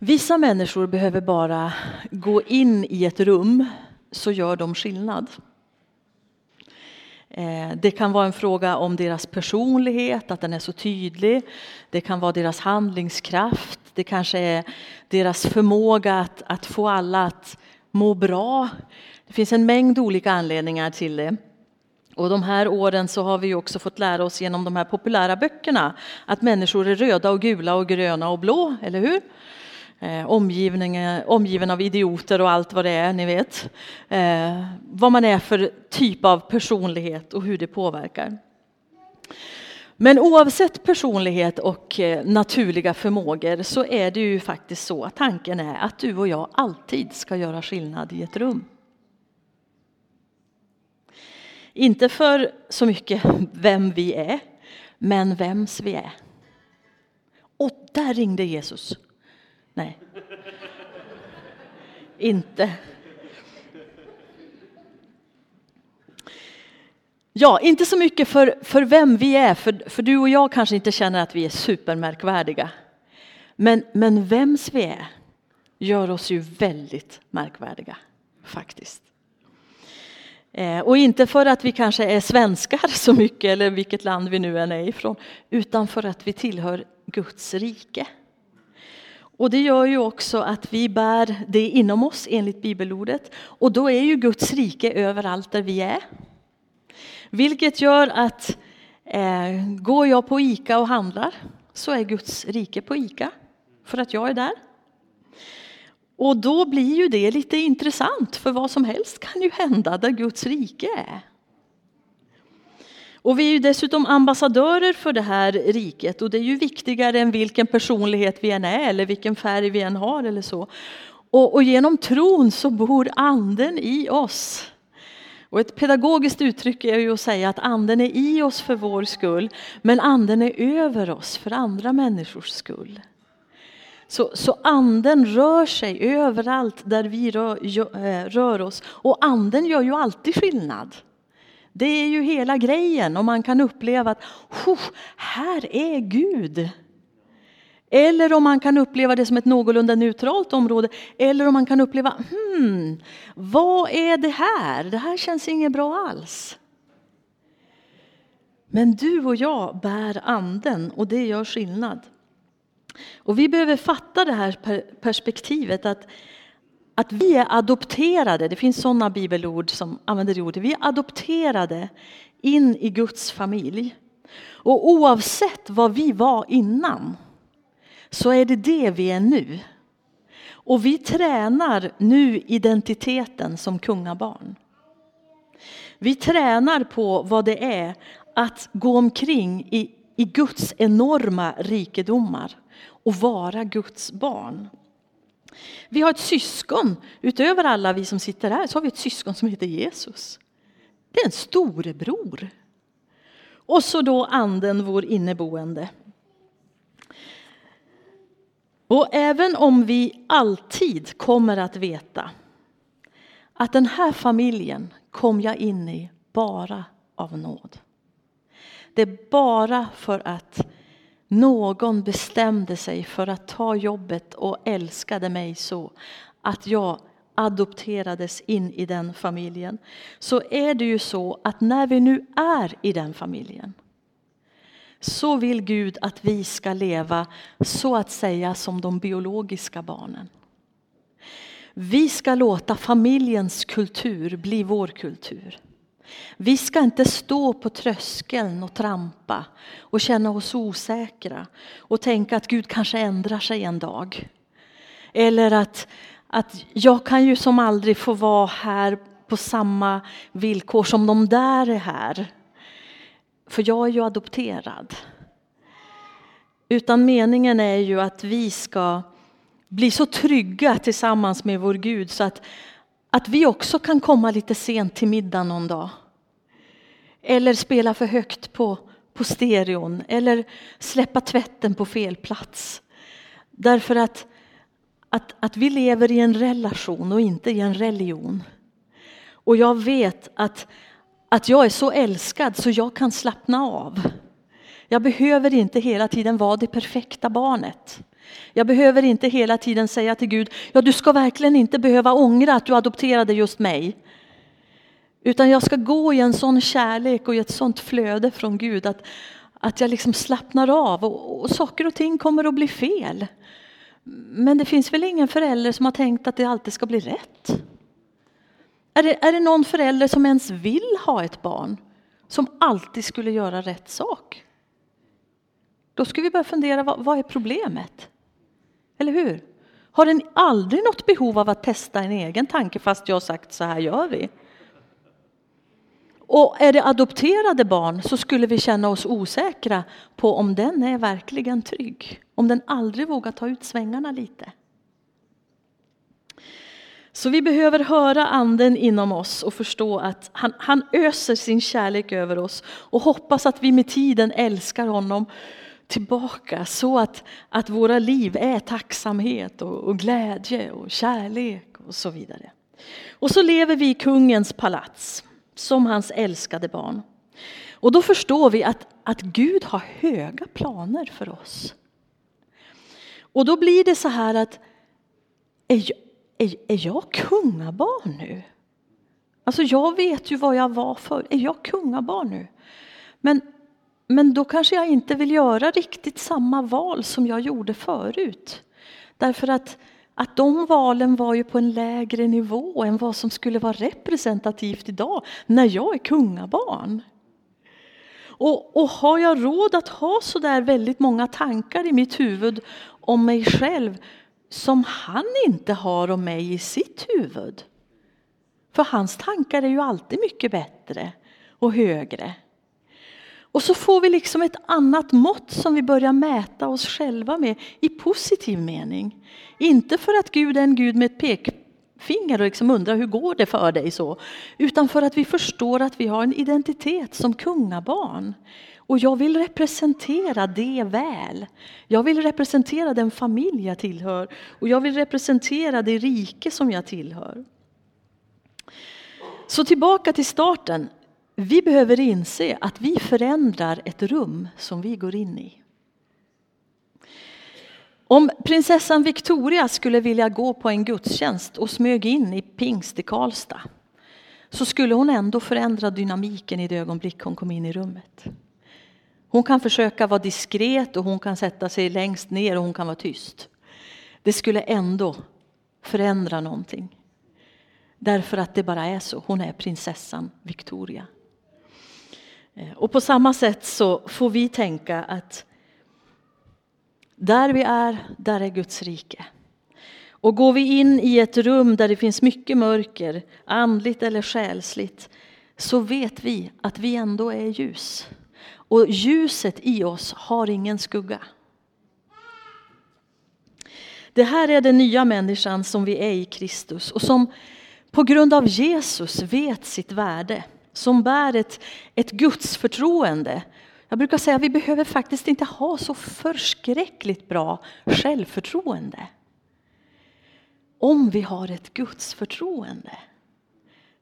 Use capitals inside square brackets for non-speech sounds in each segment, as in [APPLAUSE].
Vissa människor behöver bara gå in i ett rum så gör de skillnad. Eh, det kan vara en fråga om deras personlighet, att den är så tydlig. Det kan vara deras handlingskraft. Det kanske är deras förmåga att, att få alla att må bra. Det finns en mängd olika anledningar till det. Och de här åren så har vi också fått lära oss genom de här populära böckerna att människor är röda och gula och gröna och blå, eller hur? Eh, omgiven av idioter och allt vad det är, ni vet. Eh, vad man är för typ av personlighet och hur det påverkar. Men oavsett personlighet och eh, naturliga förmågor så är det ju faktiskt så att tanken är att du och jag alltid ska göra skillnad i ett rum. Inte för så mycket vem vi är, men vems vi är. Och där ringde Jesus. Nej. Inte. Ja, inte så mycket för, för vem vi är, för, för du och jag kanske inte känner att vi är supermärkvärdiga. Men, men vems vi är gör oss ju väldigt märkvärdiga, faktiskt. Eh, och inte för att vi kanske är svenskar så mycket, eller vilket land vi nu än är ifrån, utan för att vi tillhör Guds rike. Och det gör ju också att vi bär det inom oss enligt bibelordet. Och då är ju Guds rike överallt där vi är. Vilket gör att eh, går jag på ICA och handlar så är Guds rike på ICA. För att jag är där. Och då blir ju det lite intressant för vad som helst kan ju hända där Guds rike är. Och vi är ju dessutom ambassadörer för det här riket och det är ju viktigare än vilken personlighet vi än är eller vilken färg vi än har eller så. Och, och genom tron så bor anden i oss. Och ett pedagogiskt uttryck är ju att säga att anden är i oss för vår skull men anden är över oss för andra människors skull. Så, så anden rör sig överallt där vi rör, eh, rör oss och anden gör ju alltid skillnad. Det är ju hela grejen om man kan uppleva att här är Gud. Eller om man kan uppleva det som ett någorlunda neutralt område. Eller om man kan uppleva, hmm, vad är det här? Det här känns inget bra alls. Men du och jag bär anden och det gör skillnad. Och vi behöver fatta det här perspektivet att att vi är adopterade, det finns sådana bibelord som använder det ordet, vi är adopterade in i Guds familj. Och oavsett vad vi var innan så är det det vi är nu. Och vi tränar nu identiteten som kungabarn. Vi tränar på vad det är att gå omkring i, i Guds enorma rikedomar och vara Guds barn. Vi har ett syskon, utöver alla vi som sitter här, så har vi ett syskon som heter Jesus. Det är en storebror. Och så då anden, vår inneboende. Och även om vi alltid kommer att veta att den här familjen kom jag in i bara av nåd. Det är bara för att någon bestämde sig för att ta jobbet och älskade mig så att jag adopterades in i den familjen. Så är det ju så att när vi nu är i den familjen så vill Gud att vi ska leva så att säga som de biologiska barnen. Vi ska låta familjens kultur bli vår kultur. Vi ska inte stå på tröskeln och trampa och känna oss osäkra och tänka att Gud kanske ändrar sig en dag. Eller att, att jag kan ju som aldrig få vara här på samma villkor som de där är här. För jag är ju adopterad. Utan meningen är ju att vi ska bli så trygga tillsammans med vår Gud så att att vi också kan komma lite sent till middag någon dag. Eller spela för högt på, på stereon. Eller släppa tvätten på fel plats. Därför att, att, att vi lever i en relation och inte i en religion. Och jag vet att, att jag är så älskad så jag kan slappna av. Jag behöver inte hela tiden vara det perfekta barnet. Jag behöver inte hela tiden säga till Gud, ja du ska verkligen inte behöva ångra att du adopterade just mig. Utan jag ska gå i en sån kärlek och i ett sånt flöde från Gud att, att jag liksom slappnar av och, och saker och ting kommer att bli fel. Men det finns väl ingen förälder som har tänkt att det alltid ska bli rätt? Är det, är det någon förälder som ens vill ha ett barn som alltid skulle göra rätt sak? Då ska vi börja fundera, vad, vad är problemet? Eller hur? Har den aldrig något behov av att testa en egen tanke fast jag har sagt så här gör vi? Och är det adopterade barn så skulle vi känna oss osäkra på om den är verkligen trygg. Om den aldrig vågar ta ut svängarna lite. Så vi behöver höra anden inom oss och förstå att han, han öser sin kärlek över oss och hoppas att vi med tiden älskar honom tillbaka så att, att våra liv är tacksamhet och, och glädje och kärlek och så vidare. Och så lever vi i kungens palats som hans älskade barn. Och då förstår vi att, att Gud har höga planer för oss. Och då blir det så här att är jag, är, är jag kungabarn nu? Alltså jag vet ju vad jag var för. Är jag kungabarn nu? Men, men då kanske jag inte vill göra riktigt samma val som jag gjorde förut. Därför att att de valen var ju på en lägre nivå än vad som skulle vara representativt idag när jag är kungabarn. Och, och har jag råd att ha så där väldigt många tankar i mitt huvud om mig själv som han inte har om mig i sitt huvud? För hans tankar är ju alltid mycket bättre och högre. Och så får vi liksom ett annat mått som vi börjar mäta oss själva med i positiv mening. Inte för att Gud är en Gud med ett pekfinger och liksom undrar hur går det för dig så. Utan för att vi förstår att vi har en identitet som kungabarn. Och jag vill representera det väl. Jag vill representera den familj jag tillhör. Och jag vill representera det rike som jag tillhör. Så tillbaka till starten. Vi behöver inse att vi förändrar ett rum som vi går in i. Om prinsessan Victoria skulle vilja gå på en gudstjänst och smög in i pingst i Karlstad så skulle hon ändå förändra dynamiken i det ögonblick hon kom in i rummet. Hon kan försöka vara diskret och hon kan sätta sig längst ner och hon kan vara tyst. Det skulle ändå förändra någonting. Därför att det bara är så. Hon är prinsessan Victoria. Eh, och på samma sätt så får vi tänka att där vi är, där är Guds rike. Och går vi in i ett rum där det finns mycket mörker, andligt eller själsligt, så vet vi att vi ändå är ljus. Och ljuset i oss har ingen skugga. Det här är den nya människan som vi är i Kristus och som på grund av Jesus vet sitt värde som bär ett, ett gudsförtroende. Jag brukar säga att vi behöver faktiskt inte ha så förskräckligt bra självförtroende. Om vi har ett gudsförtroende.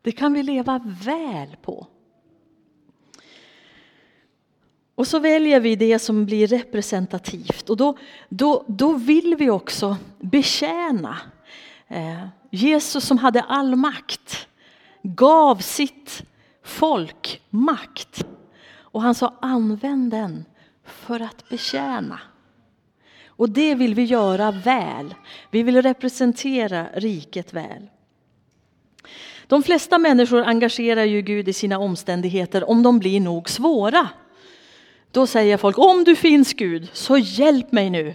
Det kan vi leva väl på. Och så väljer vi det som blir representativt och då, då, då vill vi också betjäna. Eh, Jesus som hade all makt gav sitt folk makt. Och han sa använd den för att betjäna. Och det vill vi göra väl. Vi vill representera riket väl. De flesta människor engagerar ju Gud i sina omständigheter om de blir nog svåra. Då säger folk om du finns Gud så hjälp mig nu.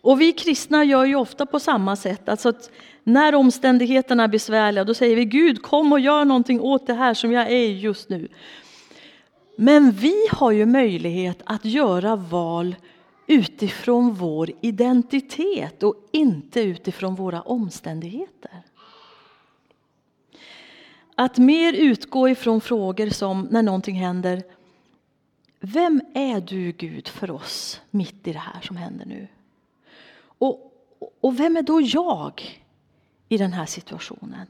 Och vi kristna gör ju ofta på samma sätt. Alltså att när omständigheterna är besvärliga då säger vi Gud kom och gör någonting åt det här som jag är just nu. Men vi har ju möjlighet att göra val utifrån vår identitet och inte utifrån våra omständigheter. Att mer utgå ifrån frågor som när någonting händer. Vem är du Gud för oss mitt i det här som händer nu? Och, och vem är då jag i den här situationen?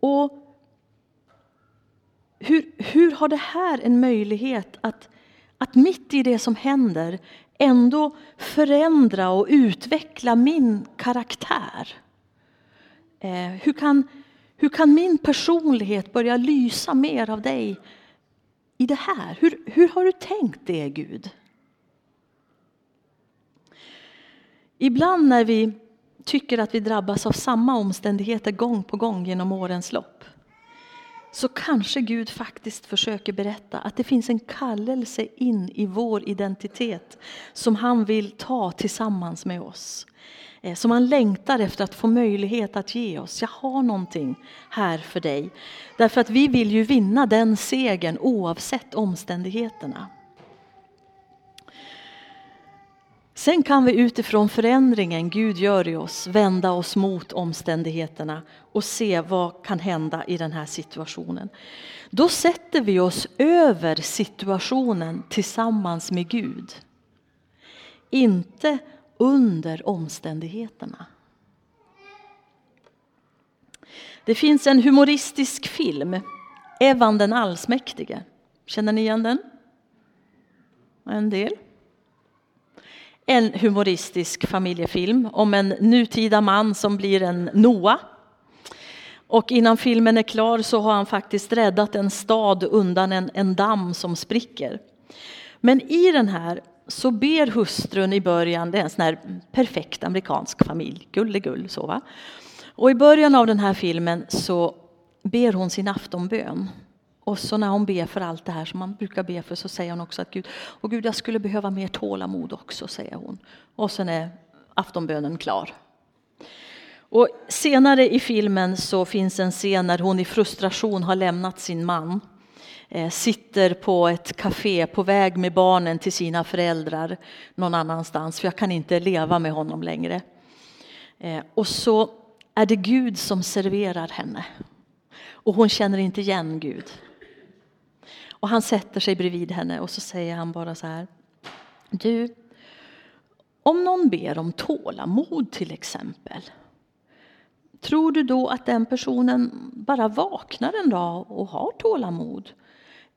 Och hur, hur har det här en möjlighet att, att mitt i det som händer ändå förändra och utveckla min karaktär? Eh, hur, kan, hur kan min personlighet börja lysa mer av dig i det här? Hur, hur har du tänkt det, Gud? Ibland när vi tycker att vi drabbas av samma omständigheter gång på gång genom årens lopp så kanske Gud faktiskt försöker berätta att det finns en kallelse in i vår identitet som han vill ta tillsammans med oss. Eh, som han längtar efter att få möjlighet att ge oss. Jag har någonting här för dig. Därför att vi vill ju vinna den segern oavsett omständigheterna. Sen kan vi utifrån förändringen Gud gör i oss vända oss mot omständigheterna och se vad kan hända i den här situationen. Då sätter vi oss över situationen tillsammans med Gud. Inte under omständigheterna. Det finns en humoristisk film, Evan den allsmäktige. Känner ni igen den? En del en humoristisk familjefilm om en nutida man som blir en Noa. Och innan filmen är klar så har han faktiskt räddat en stad undan en, en damm som spricker. Men i den här så ber hustrun i början, det är en sån här perfekt amerikansk familj, gulligull så va. Och i början av den här filmen så ber hon sin aftonbön. Och så när hon ber för allt det här som man brukar be för så säger hon också att Gud, och Gud jag skulle behöva mer tålamod också, säger hon. Och sen är aftonbönen klar. Och senare i filmen så finns en scen när hon i frustration har lämnat sin man. Eh, sitter på ett café på väg med barnen till sina föräldrar någon annanstans för jag kan inte leva med honom längre. Eh, och så är det Gud som serverar henne. Och hon känner inte igen Gud. Och han sätter sig bredvid henne och så säger han bara så här. Du, om någon ber om tålamod till exempel. Tror du då att den personen bara vaknar en dag och har tålamod?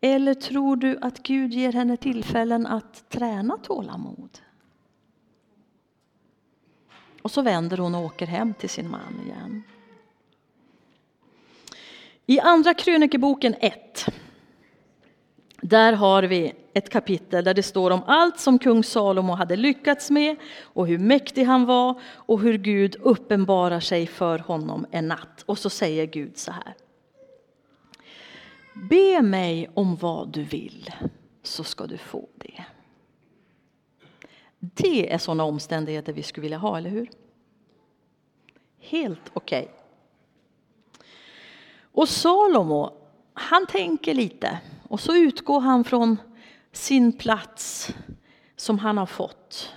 Eller tror du att Gud ger henne tillfällen att träna tålamod? Och så vänder hon och åker hem till sin man igen. I Andra krönikeboken 1 där har vi ett kapitel där det står om allt som kung Salomo hade lyckats med och hur mäktig han var och hur Gud uppenbarar sig för honom en natt. Och så säger Gud så här. Be mig om vad du vill så ska du få det. Det är sådana omständigheter vi skulle vilja ha, eller hur? Helt okej. Okay. Och Salomo, han tänker lite. Och så utgår han från sin plats som han har fått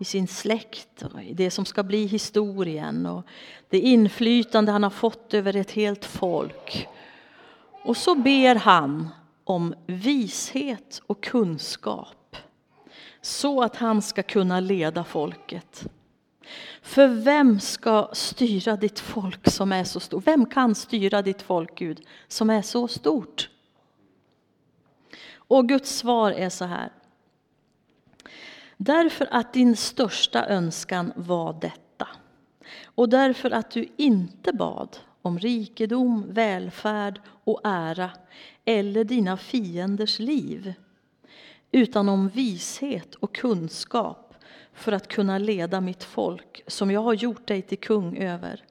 i sin släkt och i det som ska bli historien och det inflytande han har fått över ett helt folk. Och så ber han om vishet och kunskap så att han ska kunna leda folket. För vem ska styra ditt folk som är så stort? Vem kan styra ditt folk, Gud, som är så stort? Och Guds svar är så här. Därför att din största önskan var detta och därför att du inte bad om rikedom, välfärd och ära eller dina fienders liv utan om vishet och kunskap för att kunna leda mitt folk som jag har gjort dig till kung över.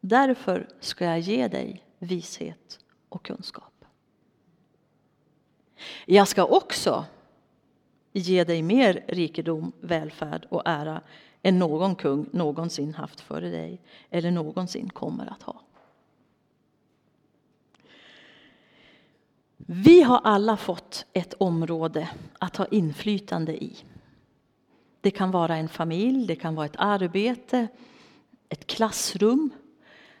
Därför ska jag ge dig vishet och kunskap. Jag ska också ge dig mer rikedom, välfärd och ära än någon kung någonsin haft före dig eller någonsin kommer att ha. Vi har alla fått ett område att ha inflytande i. Det kan vara en familj, det kan vara ett arbete, ett klassrum.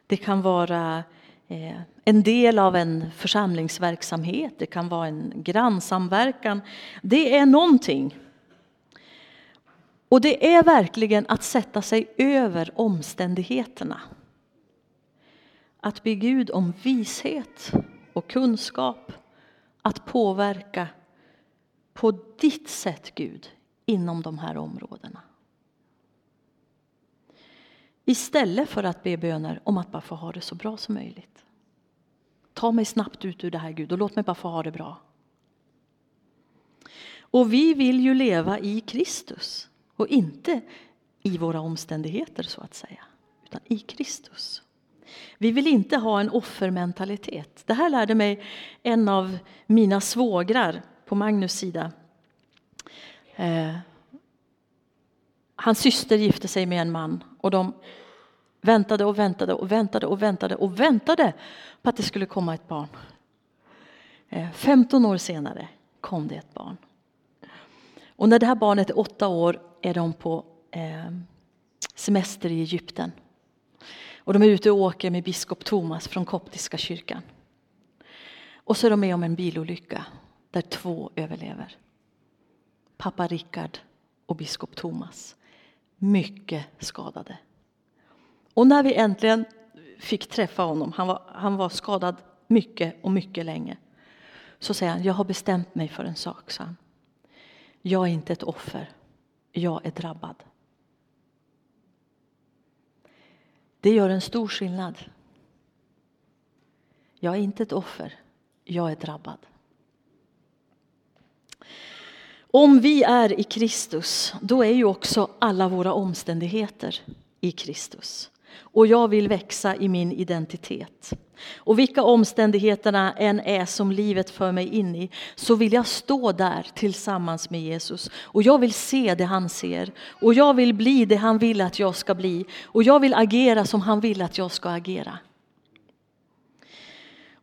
Det kan vara Eh, en del av en församlingsverksamhet, det kan vara en grannsamverkan. Det är någonting. Och det är verkligen att sätta sig över omständigheterna. Att be Gud om vishet och kunskap att påverka på ditt sätt, Gud, inom de här områdena. Istället för att be böner om att bara få ha det så bra som möjligt. Ta mig snabbt ut ur det här Gud och låt mig bara få ha det bra. Och vi vill ju leva i Kristus och inte i våra omständigheter så att säga, utan i Kristus. Vi vill inte ha en offermentalitet. Det här lärde mig en av mina svågrar på Magnus sida. Eh, Hans syster gifte sig med en man och de väntade och väntade och väntade och väntade och väntade på att det skulle komma ett barn. Eh, 15 år senare kom det ett barn. Och när det här barnet är åtta år är de på eh, semester i Egypten. Och de är ute och åker med biskop Thomas från koptiska kyrkan. Och så är de med om en bilolycka där två överlever. Pappa Rickard och biskop Thomas. Mycket skadade. Och när vi äntligen fick träffa honom, han var, han var skadad mycket och mycket länge. Så säger han, jag har bestämt mig för en sak, sa han. Jag är inte ett offer, jag är drabbad. Det gör en stor skillnad. Jag är inte ett offer, jag är drabbad. Om vi är i Kristus, då är ju också alla våra omständigheter i Kristus. Och jag vill växa i min identitet. Och vilka omständigheterna än är som livet för mig in i, så vill jag stå där tillsammans med Jesus. Och jag vill se det han ser. Och jag vill bli det han vill att jag ska bli. Och jag vill agera som han vill att jag ska agera.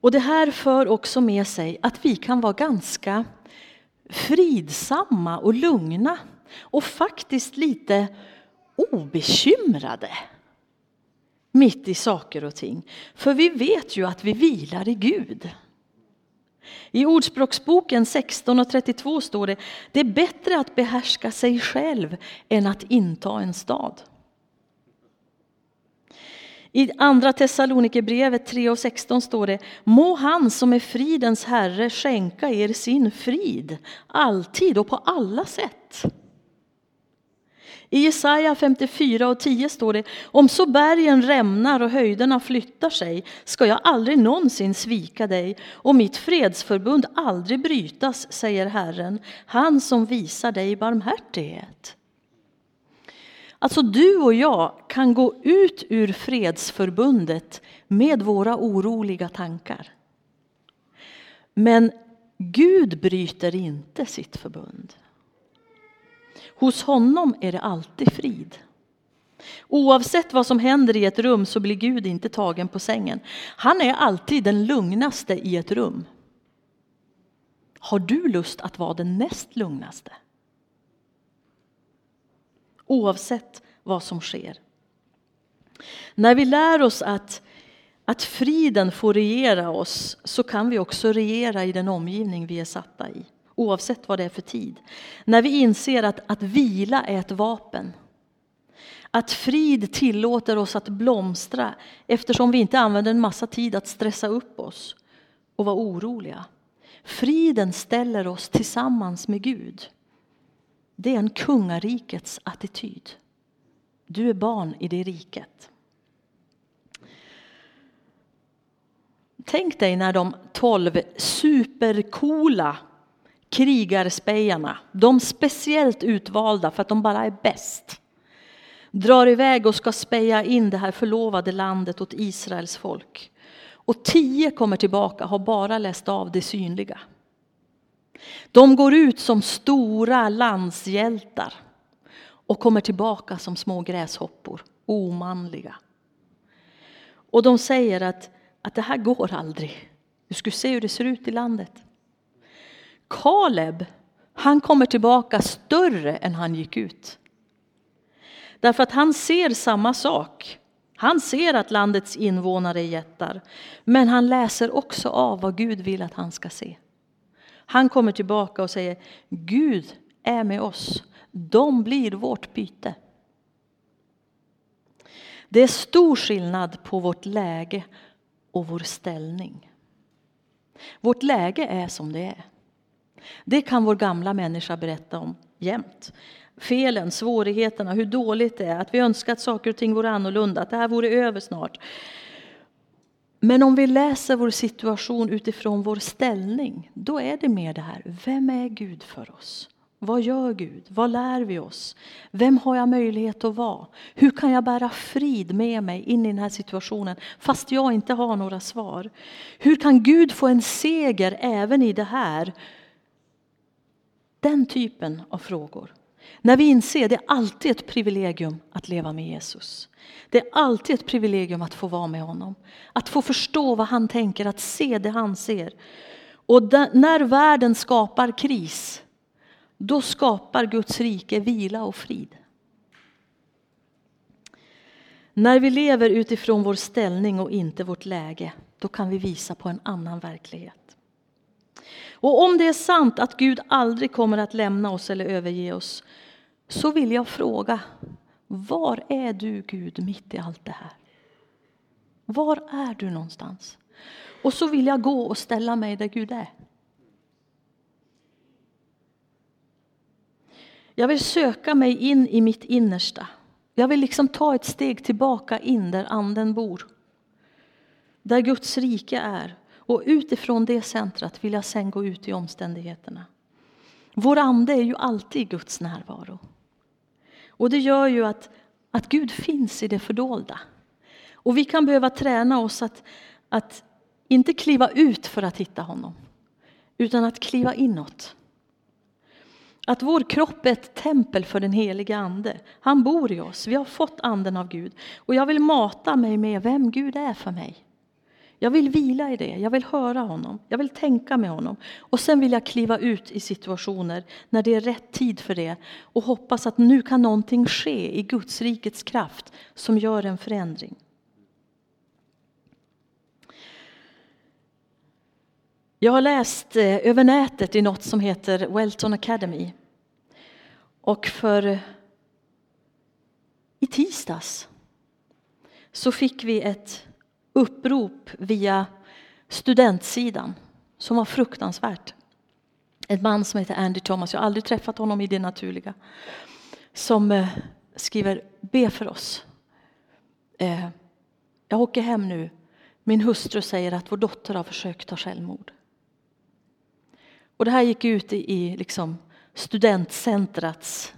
Och det här för också med sig att vi kan vara ganska fridsamma och lugna. Och faktiskt lite obekymrade mitt i saker och ting. För vi vet ju att vi vilar i Gud. I Ordspråksboken 16 och 32 står det, det är bättre att behärska sig själv än att inta en stad. I andra Thessalonikerbrevet 3 och 16 står det, må han som är fridens herre skänka er sin frid, alltid och på alla sätt. I Jesaja 54 och 10 står det, om så bergen rämnar och höjderna flyttar sig ska jag aldrig någonsin svika dig och mitt fredsförbund aldrig brytas, säger Herren, han som visar dig barmhärtighet. Alltså du och jag kan gå ut ur fredsförbundet med våra oroliga tankar. Men Gud bryter inte sitt förbund. Hos honom är det alltid frid. Oavsett vad som händer i ett rum så blir Gud inte tagen på sängen. Han är alltid den lugnaste i ett rum. Har du lust att vara den näst lugnaste? Oavsett vad som sker. När vi lär oss att, att friden får regera oss så kan vi också regera i den omgivning vi är satta i oavsett vad det är för tid. När vi inser att, att vila är ett vapen. Att frid tillåter oss att blomstra eftersom vi inte använder en massa tid att stressa upp oss och vara oroliga. Friden ställer oss tillsammans med Gud. Det är en kungarikets attityd. Du är barn i det riket. Tänk dig när de tolv supercoola krigarspejarna, de speciellt utvalda för att de bara är bäst, drar iväg och ska speja in det här förlovade landet åt Israels folk. Och tio kommer tillbaka, har bara läst av det synliga. De går ut som stora landshjältar och kommer tillbaka som små gräshoppor, omanliga. Och de säger att, att det här går aldrig. Du skulle se hur det ser ut i landet. Kaleb, han kommer tillbaka större än han gick ut. Därför att han ser samma sak. Han ser att landets invånare är jättar, men han läser också av vad Gud vill att han ska se. Han kommer tillbaka och säger Gud är med oss. De blir vårt byte. Det är stor skillnad på vårt läge och vår ställning. Vårt läge är som det är. Det kan vår gamla människa berätta om. jämt. Felen, svårigheterna, hur dåligt det är, att vi önskar att saker och ting vore annorlunda, att det här vore över snart. Men om vi läser vår situation utifrån vår ställning, då är det mer det här, vem är Gud för oss? Vad gör Gud? Vad lär vi oss? Vem har jag möjlighet att vara? Hur kan jag bära frid med mig in i den här situationen fast jag inte har några svar? Hur kan Gud få en seger även i det här? Den typen av frågor. När vi inser det är alltid ett privilegium att leva med Jesus. Det är alltid ett privilegium att få vara med honom. Att få förstå vad han tänker, att se det han ser. Och när världen skapar kris, då skapar Guds rike vila och frid. När vi lever utifrån vår ställning och inte vårt läge, då kan vi visa på en annan verklighet. Och om det är sant att Gud aldrig kommer att lämna oss eller överge oss, så vill jag fråga, var är du Gud mitt i allt det här? Var är du någonstans? Och så vill jag gå och ställa mig där Gud är. Jag vill söka mig in i mitt innersta. Jag vill liksom ta ett steg tillbaka in där anden bor. Där Guds rike är. Och utifrån det centrat vill jag sen gå ut i omständigheterna. Vår ande är ju alltid i Guds närvaro. Och det gör ju att, att Gud finns i det fördolda. Och vi kan behöva träna oss att, att inte kliva ut för att hitta honom, utan att kliva inåt. Att vår kropp är ett tempel för den heliga Ande. Han bor i oss. Vi har fått Anden av Gud. Och jag vill mata mig med vem Gud är för mig. Jag vill vila i det, jag vill höra honom, jag vill tänka med honom. Och sen vill jag kliva ut i situationer när det är rätt tid för det och hoppas att nu kan någonting ske i Guds rikets kraft som gör en förändring. Jag har läst eh, över nätet i något som heter Welton Academy. Och för i tisdags så fick vi ett upprop via studentsidan som var fruktansvärt. En man som heter Andy Thomas, jag har aldrig träffat honom i det naturliga, som eh, skriver be för oss. Eh, jag åker hem nu. Min hustru säger att vår dotter har försökt ta självmord. Och det här gick ut i, liksom studentcentrats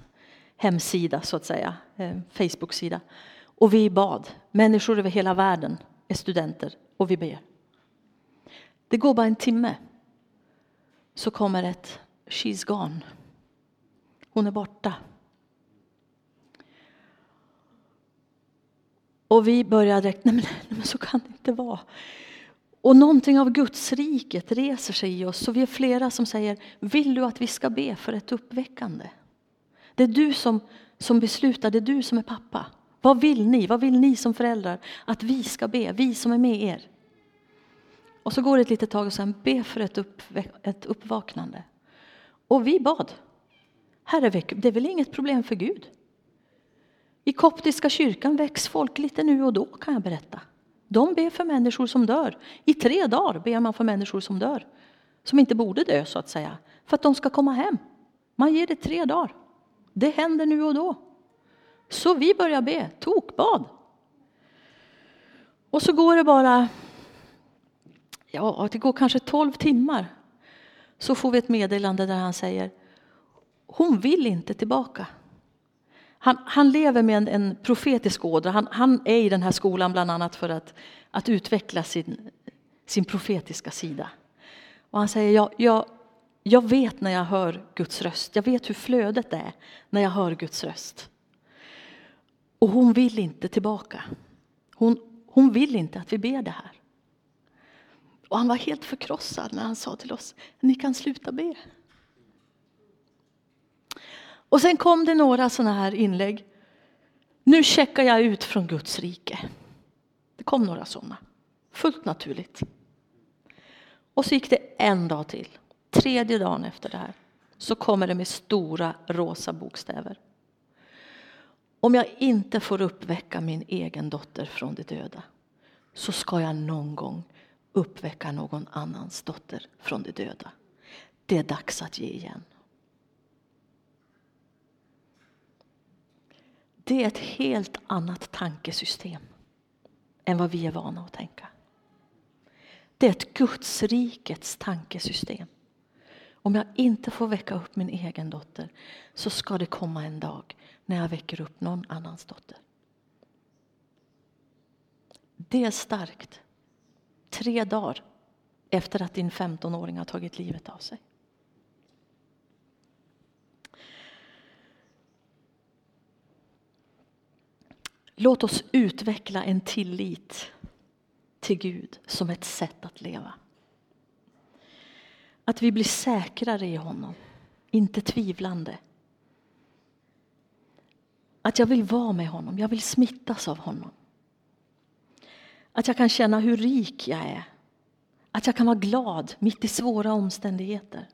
hemsida, så att säga, eh, Facebook-sida. Och vi bad. Människor över hela världen är studenter och vi ber. Det går bara en timme så kommer ett She's gone. Hon är borta. Och vi börjar direkt, nej men, nej men så kan det inte vara. Och någonting av Guds riket reser sig i oss. Så vi är flera som säger, vill du att vi ska be för ett uppväckande? Det är du som, som beslutar, det är du som är pappa. Vad vill ni? Vad vill ni som föräldrar att vi ska be? Vi som är med er. Och så går det ett litet tag och sen be för ett, upp, ett uppvaknande. Och vi bad. Herre, det är väl inget problem för Gud? I koptiska kyrkan väcks folk lite nu och då kan jag berätta. De ber för människor som dör. I tre dagar ber man för människor som dör. Som inte borde dö så att säga. För att de ska komma hem. Man ger det tre dagar. Det händer nu och då. Så vi börjar be, tokbad. Och så går det bara, ja det går kanske tolv timmar. Så får vi ett meddelande där han säger, hon vill inte tillbaka. Han, han lever med en, en profetisk ådra. Han, han, är i den här skolan bland annat för att, att utveckla sin, sin profetiska sida. Och han säger, jag, jag, jag vet när jag hör Guds röst. Jag vet hur flödet är när jag hör Guds röst. Och hon vill inte tillbaka. Hon, hon vill inte att vi ber det här. Och han var helt förkrossad när han sa till oss, ni kan sluta be. Och sen kom det några sådana här inlägg. Nu checkar jag ut från Guds rike. Det kom några sådana. Fullt naturligt. Och så gick det en dag till. Tredje dagen efter det här så kommer det med stora rosa bokstäver. Om jag inte får uppväcka min egen dotter från de döda så ska jag någon gång uppväcka någon annans dotter från de döda. Det är dags att ge igen. Det är ett helt annat tankesystem än vad vi är vana att tänka. Det är ett gudsrikets tankesystem. Om jag inte får väcka upp min egen dotter så ska det komma en dag när jag väcker upp någon annans dotter. Det är starkt. Tre dagar efter att din 15-åring har tagit livet av sig. Låt oss utveckla en tillit till Gud som ett sätt att leva. Att vi blir säkrare i honom, inte tvivlande. Att jag vill vara med honom, jag vill smittas av honom. Att jag kan känna hur rik jag är. Att jag kan vara glad mitt i svåra omständigheter.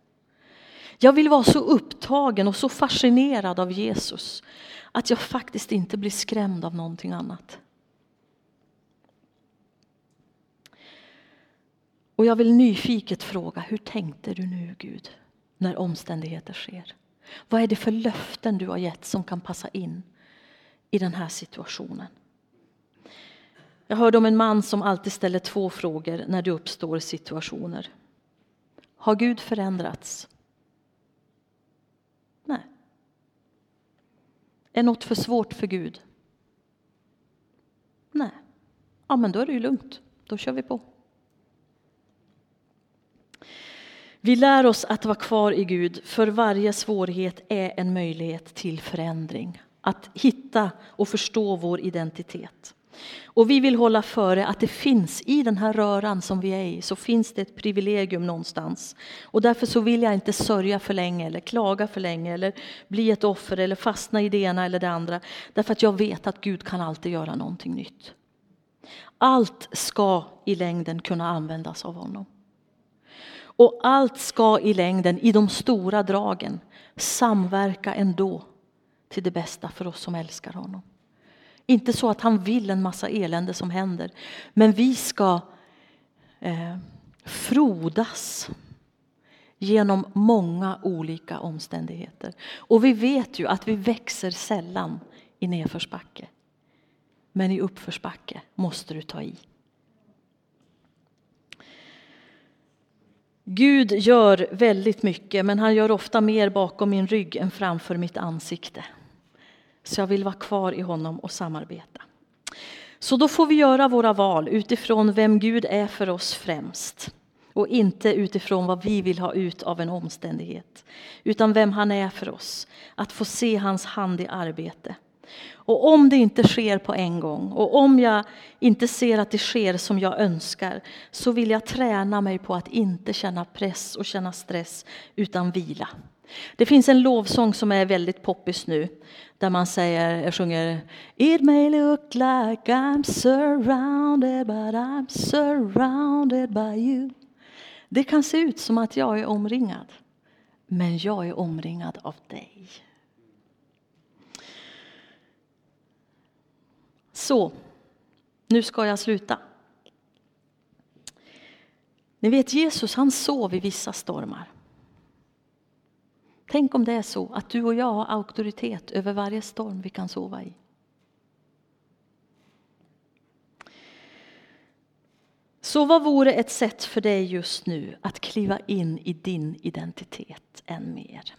Jag vill vara så upptagen och så fascinerad av Jesus att jag faktiskt inte blir skrämd av någonting annat. Och jag vill nyfiket fråga, hur tänkte du nu Gud, när omständigheter sker? Vad är det för löften du har gett som kan passa in i den här situationen? Jag hörde om en man som alltid ställer två frågor när det uppstår situationer. Har Gud förändrats? Nej. Är något för svårt för Gud? Nej. Ja, men då är det ju lugnt. Då kör vi på. Vi lär oss att vara kvar i Gud, för varje svårighet är en möjlighet till förändring. Att hitta och förstå vår identitet. Och vi vill hålla före att det finns i den här röran som vi är i, så finns det ett privilegium någonstans. Och därför så vill jag inte sörja för länge eller klaga för länge eller bli ett offer eller fastna i det ena eller det andra. Därför att jag vet att Gud kan alltid göra någonting nytt. Allt ska i längden kunna användas av honom. Och allt ska i längden, i de stora dragen, samverka ändå till det bästa för oss som älskar honom. Inte så att han vill en massa elände som händer, men vi ska eh, frodas genom många olika omständigheter. Och vi vet ju att vi växer sällan i nedförsbacke. Men i uppförsbacke måste du ta i. Gud gör väldigt mycket, men han gör ofta mer bakom min rygg än framför mitt ansikte. Så jag vill vara kvar i honom och samarbeta. Så då får vi göra våra val utifrån vem Gud är för oss främst och inte utifrån vad vi vill ha ut av en omständighet, utan vem han är för oss. Att få se hans hand i arbete. Och om det inte sker på en gång och om jag inte ser att det sker som jag önskar så vill jag träna mig på att inte känna press och känna stress utan vila. Det finns en lovsång som är väldigt poppis nu där man säger, jag sjunger It may look like I'm surrounded but I'm surrounded by you. Det kan se ut som att jag är omringad, men jag är omringad av dig. Så, nu ska jag sluta. Ni vet Jesus han sov i vissa stormar. Tänk om det är så att du och jag har auktoritet över varje storm vi kan sova i. Så vad vore ett sätt för dig just nu att kliva in i din identitet än mer?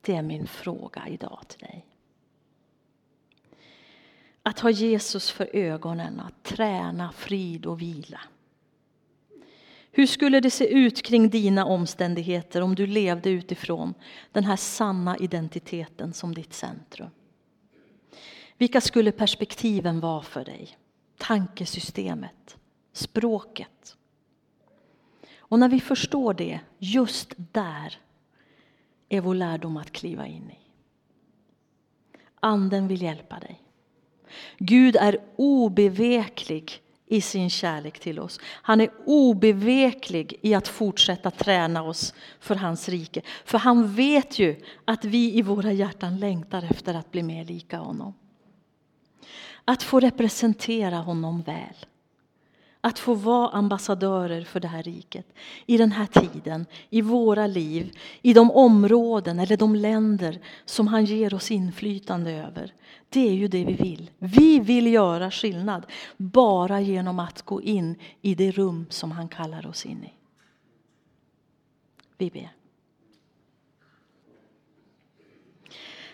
Det är min fråga idag till dig. Att ha Jesus för ögonen, att träna frid och vila. Hur skulle det se ut kring dina omständigheter om du levde utifrån den här sanna identiteten som ditt centrum? Vilka skulle perspektiven vara för dig? Tankesystemet, språket. Och när vi förstår det, just där är vår lärdom att kliva in i. Anden vill hjälpa dig. Gud är obeveklig i sin kärlek till oss. Han är obeveklig i att fortsätta träna oss för hans rike. För han vet ju att vi i våra hjärtan längtar efter att bli mer lika honom. Att få representera honom väl att få vara ambassadörer för det här riket i den här tiden, i våra liv, i de områden eller de länder som han ger oss inflytande över. Det är ju det vi vill. Vi vill göra skillnad bara genom att gå in i det rum som han kallar oss in i. Vi ber.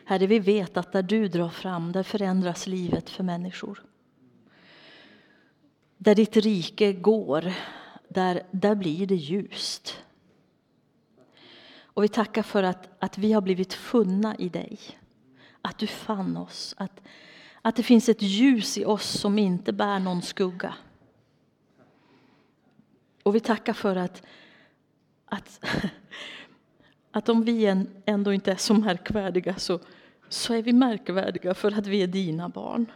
Herre, vi vet att där du drar fram, där förändras livet för människor. Där ditt rike går, där, där blir det ljust. Och vi tackar för att, att vi har blivit funna i dig. Att du fann oss. Att, att det finns ett ljus i oss som inte bär någon skugga. Och vi tackar för att, att, [LAUGHS] att om vi ändå inte är så märkvärdiga så, så är vi märkvärdiga för att vi är dina barn.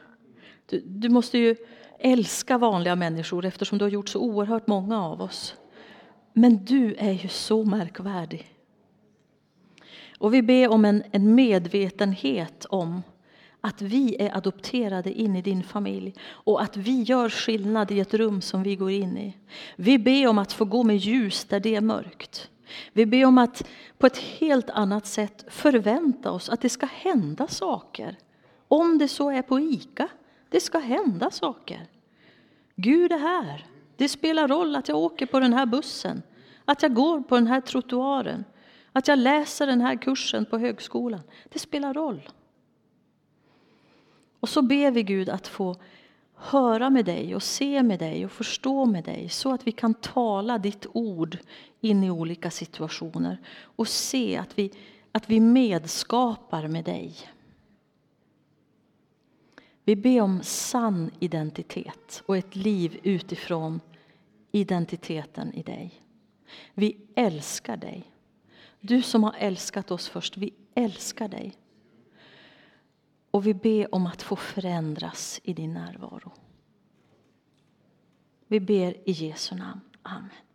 Du, du måste ju älska vanliga människor eftersom du har gjort så oerhört många av oss. Men du är ju så märkvärdig. Och vi ber om en, en medvetenhet om att vi är adopterade in i din familj och att vi gör skillnad i ett rum som vi går in i. Vi ber om att få gå med ljus där det är mörkt. Vi ber om att på ett helt annat sätt förvänta oss att det ska hända saker. Om det så är på ICA det ska hända saker. Gud är här. Det spelar roll att jag åker på den här bussen, att jag går på den här trottoaren, att jag läser den här kursen på högskolan. Det spelar roll. Och så ber vi Gud att få höra med dig och se med dig och förstå med dig så att vi kan tala ditt ord in i olika situationer och se att vi, att vi medskapar med dig. Vi ber om sann identitet och ett liv utifrån identiteten i dig. Vi älskar dig. Du som har älskat oss först, vi älskar dig. Och vi ber om att få förändras i din närvaro. Vi ber i Jesu namn. Amen.